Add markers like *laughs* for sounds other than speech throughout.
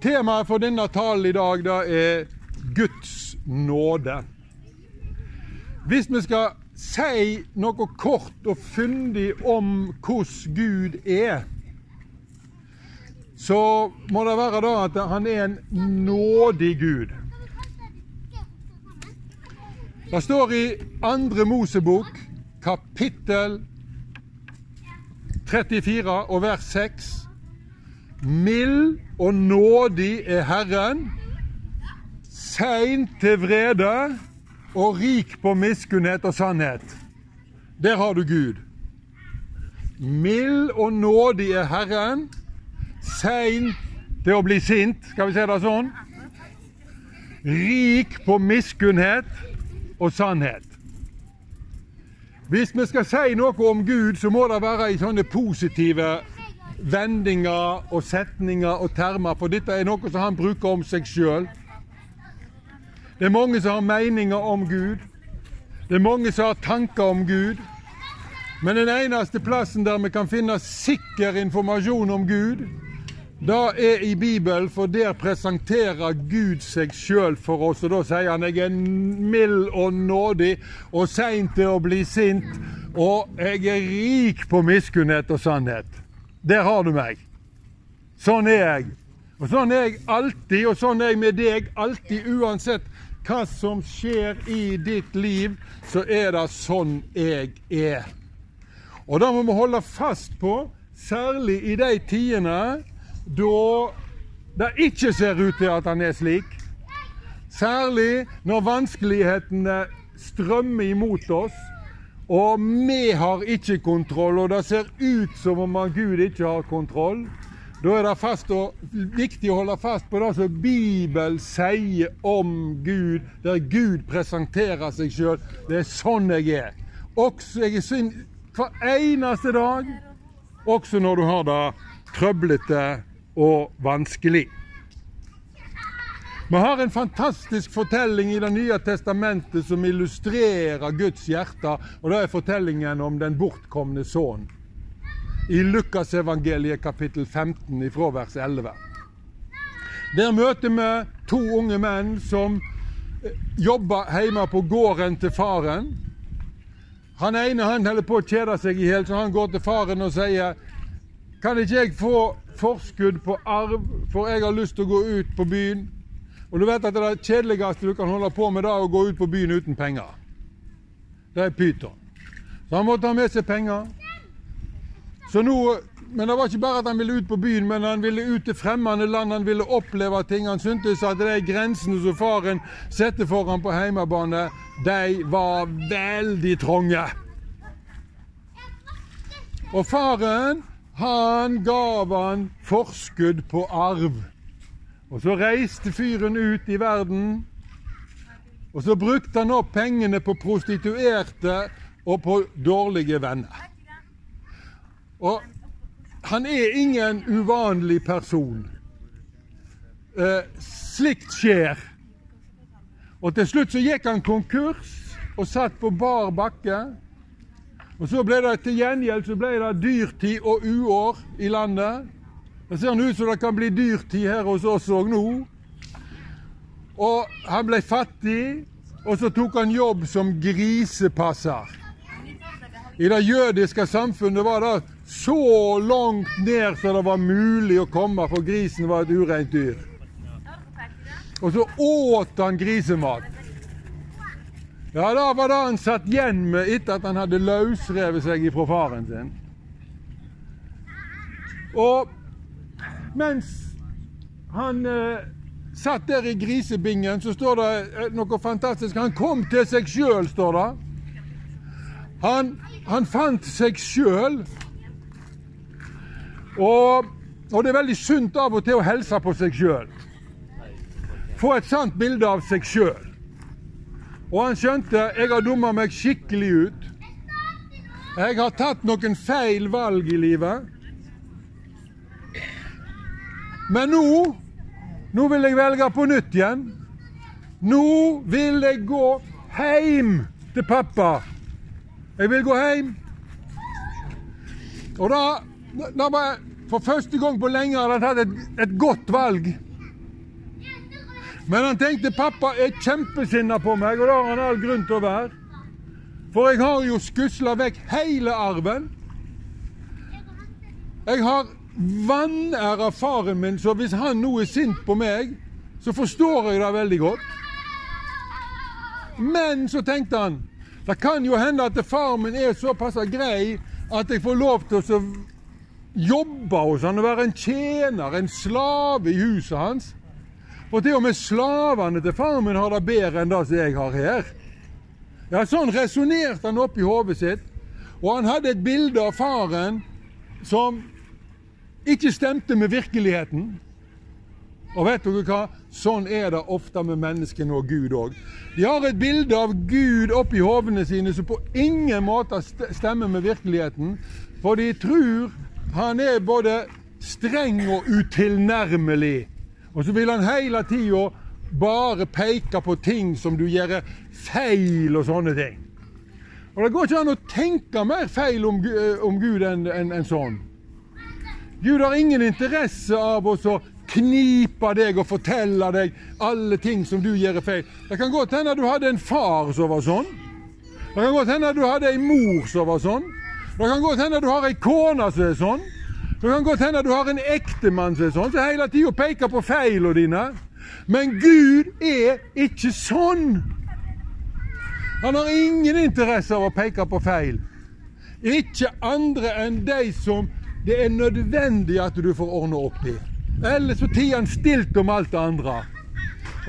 Temaet for denne talen i dag da er Guds nåde. Hvis vi skal si noe kort og fyndig om hvordan Gud er, så må det være da at han er en nådig Gud. Det står i Andre Mosebok, kapittel 34 og vers 6. Mild og nådig er Herren, sein til vrede og rik på miskunnhet og sannhet. Der har du Gud. Mild og nådig er Herren, sein til å bli sint, skal vi si det sånn. Rik på miskunnhet og sannhet. Hvis vi skal si noe om Gud, så må det være i sånne positive vendinger og setninger og termer, for dette er noe som han bruker om seg sjøl. Det er mange som har meninger om Gud. Det er mange som har tanker om Gud. Men den eneste plassen der vi kan finne sikker informasjon om Gud, da er i Bibelen, for der presenterer Gud seg sjøl for oss. Og da sier han jeg er mild og nådig og sein til å bli sint, og jeg er rik på miskunnhet og sannhet. Der har du meg. Sånn er jeg. Og sånn er jeg alltid, og sånn er jeg med deg alltid, uansett hva som skjer i ditt liv, så er det sånn jeg er. Og det må vi holde fast på, særlig i de tidene da det ikke ser ut til at han er slik. Særlig når vanskelighetene strømmer imot oss, og vi har ikke kontroll, og det ser ut som om Gud ikke har kontroll. Da er det og, viktig å holde fast på det som Bibelen sier om Gud, der Gud presenterer seg sjøl. Det er sånn jeg er. Også jeg er synd hver eneste dag, også når du har det trøblete og vanskelig. Vi har en fantastisk fortelling i Det nye testamentet som illustrerer Guds hjerte, og det er fortellingen om den bortkomne sønn. I Lukasevangeliet kapittel 15 ifra vers 11. Der møter vi to unge menn som eh, jobber hjemme på gården til faren. Han ene han holder på å kjede seg i hjel, så han går til faren og sier Kan ikke jeg få forskudd på arv, for jeg har lyst til å gå ut på byen? Og du vet at det kjedeligste du kan holde på med, det er å gå ut på byen uten penger. Det er pyton. Så han måtte ha med seg penger. Så nå, Men det var ikke bare at han ville ut på byen, men han ville ut til fremmede land. Han ville oppleve ting. Han syntes at de grensene som faren satte foran på hjemmebane, de var veldig trange. Og faren, han gav han forskudd på arv. Og så reiste fyren ut i verden. Og så brukte han opp pengene på prostituerte og på dårlige venner. Og han er ingen uvanlig person. Eh, slikt skjer. Og til slutt så gikk han konkurs og satt på bar bakke. Og så ble det til gjengjeld så ble det dyrtid og uår i landet. Det ser ut som det kan bli dyrtid her hos oss òg nå. Og han ble fattig, og så tok han jobb som grisepasser. I det jødiske samfunnet var det så langt ned som det var mulig å komme, for grisen var et ureint dyr. Og så åt han grisemat. Ja, da var det han satt igjen med etter at han hadde løsrevet seg ifra faren sin. Og mens han eh, satt der i grisebingen, så står det eh, noe fantastisk. Han kom til seg sjøl, står det. Han, han fant seg sjøl. Og, og, det er veldig sunt av og til å hilse på seg sjøl. Få et sant bilde av seg sjøl. Og han skjønte jeg har dumma meg skikkelig ut. Jeg har tatt noen feil valg i livet. Men nå nå vil jeg velge på nytt igjen. Nå vil jeg gå hjem til pappa. Jeg vil gå hjem. Og da, da bare For første gang på lenge hadde han tatt et, et godt valg. Men han tenkte pappa er kjempesinna på meg, og det har han all grunn til å være. For jeg har jo skusla vekk hele arven. Jeg har vanæra faren min, så hvis han nå er sint på meg, så forstår jeg det veldig godt. Men så tenkte han det kan jo hende at faren min er såpass grei at jeg får lov til å jobbe hos han og være en tjener, en slave i huset hans. For til og med slavene til faren min har det bedre enn det som jeg har her. Ja, Sånn resonnerte han oppi hodet sitt. Og han hadde et bilde av faren som ikke stemte med virkeligheten. Og vet dere hva? Sånn er det ofte med menneskene og Gud òg. De har et bilde av Gud oppi hovene sine som på ingen måte stemmer med virkeligheten. For de tror han er både streng og utilnærmelig. Og så vil han hele tida bare peke på ting som du gjør feil og sånne ting. Og Det går ikke an å tenke mer feil om, om Gud enn en, en sånn. Gud har ingen interesse av oss å knipe deg og fortelle deg alle ting som du gjør feil. Det kan godt hende du hadde en far som var sånn. Det kan godt hende du hadde en mor som var sånn. Det kan godt hende du har ei kone som er sånn. Det kan godt hende du har en ektemann som er sånn, som hele tida peker på feilene dine. Men Gud er ikke sånn. Han har ingen interesse av å peke på feil. Ikke andre enn de som det er nødvendig at du får ordne opp i. Ellers så tier stilt om alt det andre.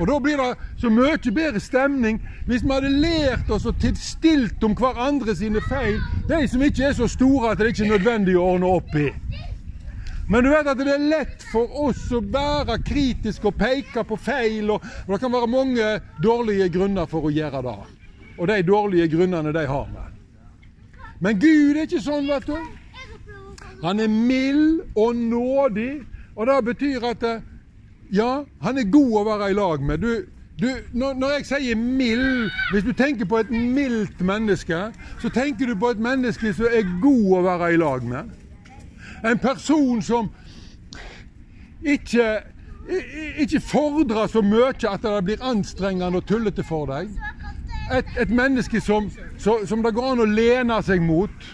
Og Da blir det så mye bedre stemning hvis vi hadde lært oss å titte stilt om hverandre sine feil, de som ikke er så store at det ikke er nødvendig å ordne opp i. Men du vet at det er lett for oss å være kritiske og peke på feil, og, og det kan være mange dårlige grunner for å gjøre det. Og de dårlige grunnene, de har vi. Men Gud er ikke sånn, vet du. Han er mild og nådig. Og det betyr at eh, ja, han er god å være i lag med. Du, du, når, når, jeg sier mild Hvis du tenker på et mildt menneske, så tenker du på et menneske som er god å være i lag med. En person som ikke, ikke fordrer så mye at det blir anstrengende og tullete for deg. Et, et menneske som, som det går an å lene seg mot.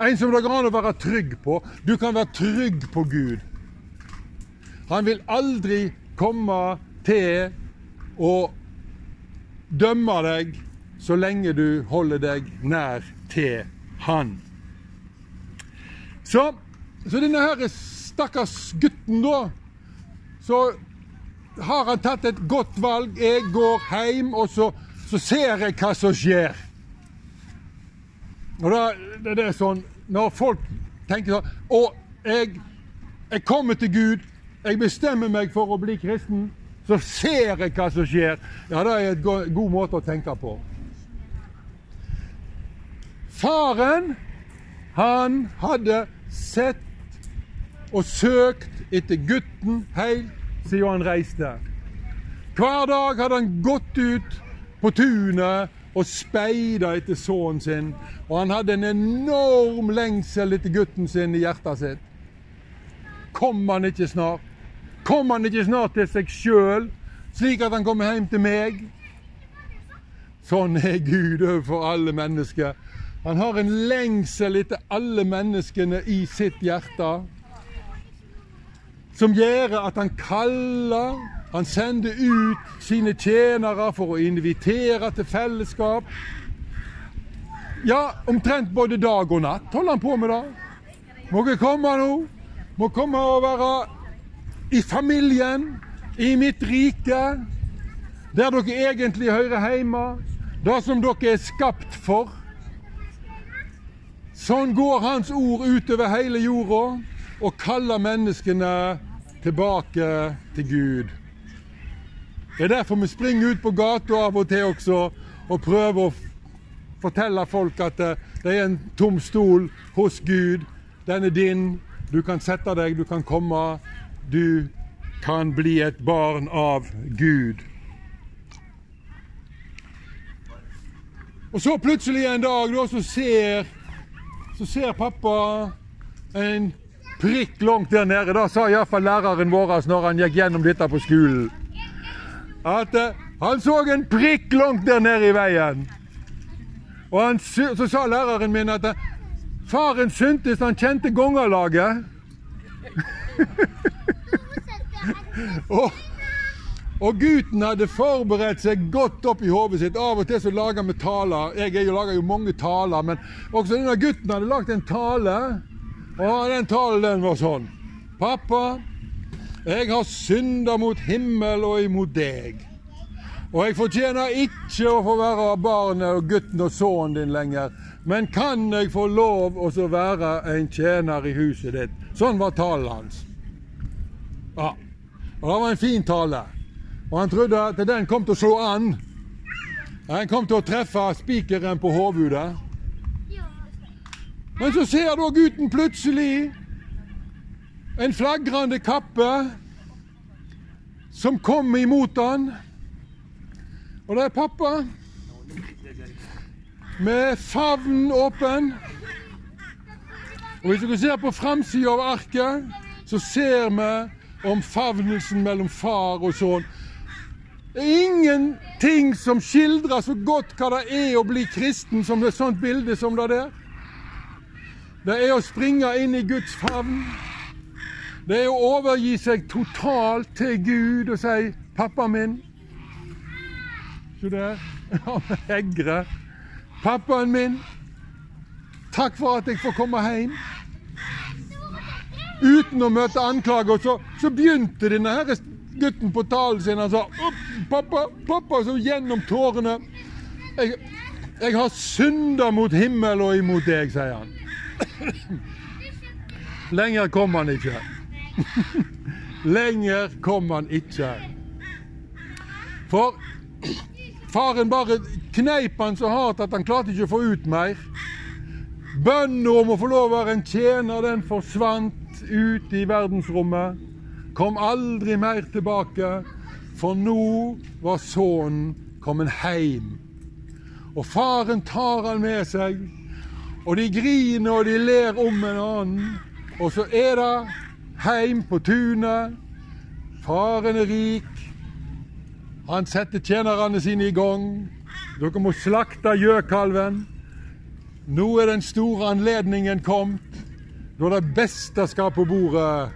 En som det går an å være trygg på. Du kan være trygg på Gud. Han vil aldri komme til å dømme deg så lenge du holder deg nær til Han. Så, så denne her stakkars gutten, da, så har han tatt et godt valg. Jeg går hjem, og så, så ser jeg hva som skjer. Og det, det er sånn Når folk tenker sånn Å, jeg, jeg kommer til Gud jeg bestemmer meg for å bli kristen, så ser jeg hva som skjer. Ja, det er en god måte å tenke på. Faren, han hadde sett og søkt etter gutten helt siden han reiste. Hver dag hadde han gått ut på tunet og speida etter sønnen sin. Og han hadde en enorm lengsel etter gutten sin i hjertet sitt. Kom han ikke snart? Kom han ikke snart til seg sjøl, slik at han kommer hjem til meg? Sånn er Gud overfor alle mennesker. Han har en lengsel etter alle menneskene i sitt hjerte. Som gjør at han kaller, han sender ut sine tjenere for å invitere til fellesskap. Ja, omtrent både dag og natt holder han på med det. Må dere komme nå. Må komme og være i familien, i mitt rike, der dere egentlig hører hjemme, det som dere er skapt for. Sånn går Hans ord utover hele jorda og kaller menneskene tilbake til Gud. Det er derfor vi springer ut på gata av og til også og prøver å fortelle folk at det er en tom stol hos Gud. Den er din. Du kan sette deg, du kan komme du kan bli et barn av Gud. Og så plutselig en dag da, så ser, så ser pappa en prikk langt der nede. Da sa iallfall læreren vår når han gikk gjennom dette på skolen. At eh, han så en prikk langt der nede i veien. Og han, så sa læreren min at eh, faren syntes han kjente gongerlaget. *laughs* og, og gutten hadde forberedt seg godt opp i hodet sitt. Av og til så lager vi taler. Jeg, lager jo mange taler, men også denne gutten hadde lagd en tale. Og den talen den var sånn. Pappa, jeg har synda mot himmel og imot deg. Og jeg fortjener ikke å få være barnet og gutten og sønnen din lenger. Men kan jeg få lov å være en tjener i huset ditt? Sånn var talen hans. Ja. Og det var en fin tale. Og han trodde at den kom til å slå an. Den kom til å treffe spikeren på hodet. Men så ser da gutten plutselig en flagrende kappe som kom imot han. Og det er pappa med favnen åpen. Og Hvis dere ser på framsida av arket, så ser vi omfavnelsen mellom far og sønn. Det er ingenting som skildrer så godt hva det er å bli kristen, som det er sånt bilde som det der. Det er å springe inn i Guds favn. Det er å overgi seg totalt til Gud og si 'Pappa min'. Se der. *laughs* Hegre. 'Pappaen min, takk for at jeg får komme hjem.' Uten å møte anklager. Så, så begynte denne her gutten på talen sin. Han sa 'Pappa, pappa', så gjennom tårene. Jeg, jeg har synda mot himmel og imot deg', sier han. *coughs* Lenger kom han ikke. *laughs* Lenger kom han ikke. For faren bare kneip han så hardt at han klarte ikke å få ut mer. Bønnen om å få lov å være en tjener, den forsvant ut i verdensrommet. Kom aldri mer tilbake, for nå var sønnen kommet hjem. Og faren tar han med seg og de griner og de ler om en annen. Og så er det heim på tunet. Faren er rik. Han setter tjenerne sine i gang. Dere må slakte gjøkalven. Nå er den store anledningen kommet. Da det beste skal på bordet.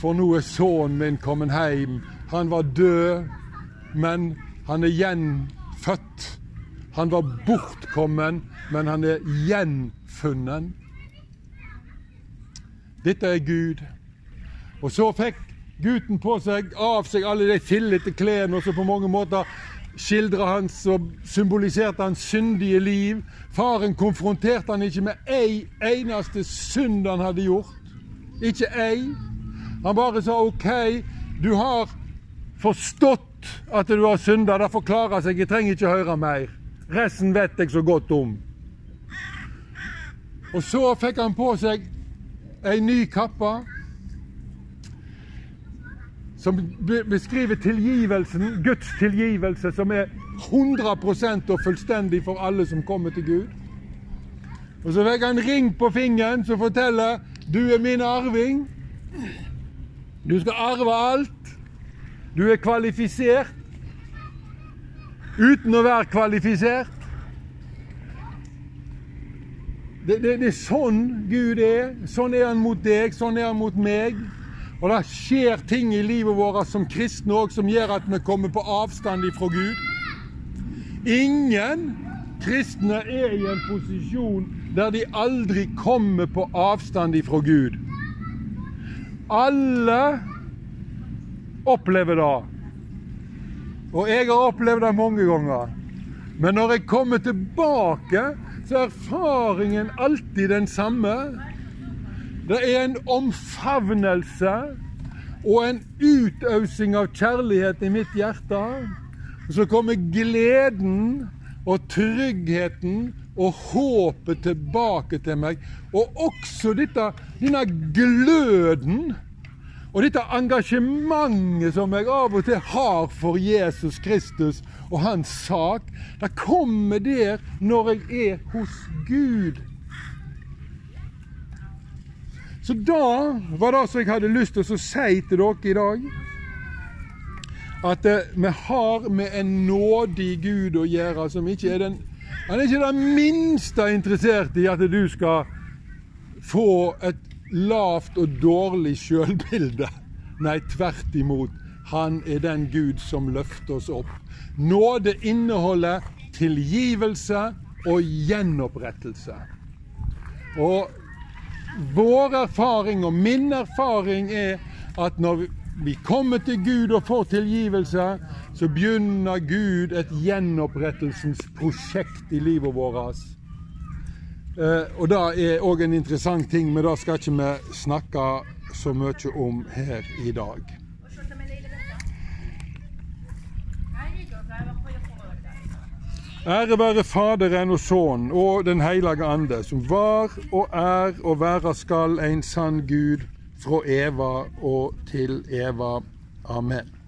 For nå er sønnen min kommet hjem. Han var død, men han er gjenfødt. Han var bortkommen, men han er gjenfunnen. Dette er Gud. Og så fikk gutten på seg av seg alle de fillete klærne, og så på mange måter skildra hans og symboliserte hans syndige liv. Faren konfronterte han ikke med ei eneste synd han hadde gjort. Ikke ei. Han bare sa OK, du har forstått at du har synda, det forklarer seg, jeg trenger ikke høre mer. Resten vet jeg så godt om. Og så fikk han på seg ei ny kappe som beskriver tilgivelsen, Guds tilgivelse, som er 100% og fullstendig for alle som kommer til Gud. Og så fikk han ring på fingeren som forteller du er min arving. Du skal arve alt. Du er kvalifisert uten å være kvalifisert. Det, det, det, er sånn Gud er. Sånn er han mot deg, sånn er han mot meg. Og det skjer ting i livet vårt som kristne òg som gjør at vi kommer på avstand ifra Gud. Ingen kristne er i en posisjon der de aldri kommer på avstand ifra Gud. Alle opplever det. Og jeg har opplevd det mange ganger. Men når jeg kommer tilbake, så er erfaringen alltid den samme. Det er en omfavnelse og en utøsing av kjærlighet i mitt hjerte. Så kommer gleden og tryggheten og håpet tilbake til meg. Og også dette, denne gløden og dette engasjementet som jeg av og til har for Jesus Kristus og hans sak, det kommer der når jeg er hos Gud. Så da var det som jeg hadde lyst til å si til dere i dag. At eh, vi har med en nådig Gud å gjøre som ikke er den Han er ikke det minste interessert i at du skal få et lavt og dårlig sjølbilde. Nei, tvert imot. Han er den Gud som løfter oss opp. Nåde inneholder tilgivelse og gjenopprettelse. Og vår erfaring og min erfaring er at når vi kommer til Gud og får tilgivelse, så begynner Gud et gjenopprettelsens prosjekt i livet vårt. Eh, og det er òg en interessant ting, men det skal ikke vi snakke så mye om her i dag. Ære være Faderen og Sønnen og Den hellige ande, som var og er og være skal en sann Gud fra Eva og til Eva. Amen.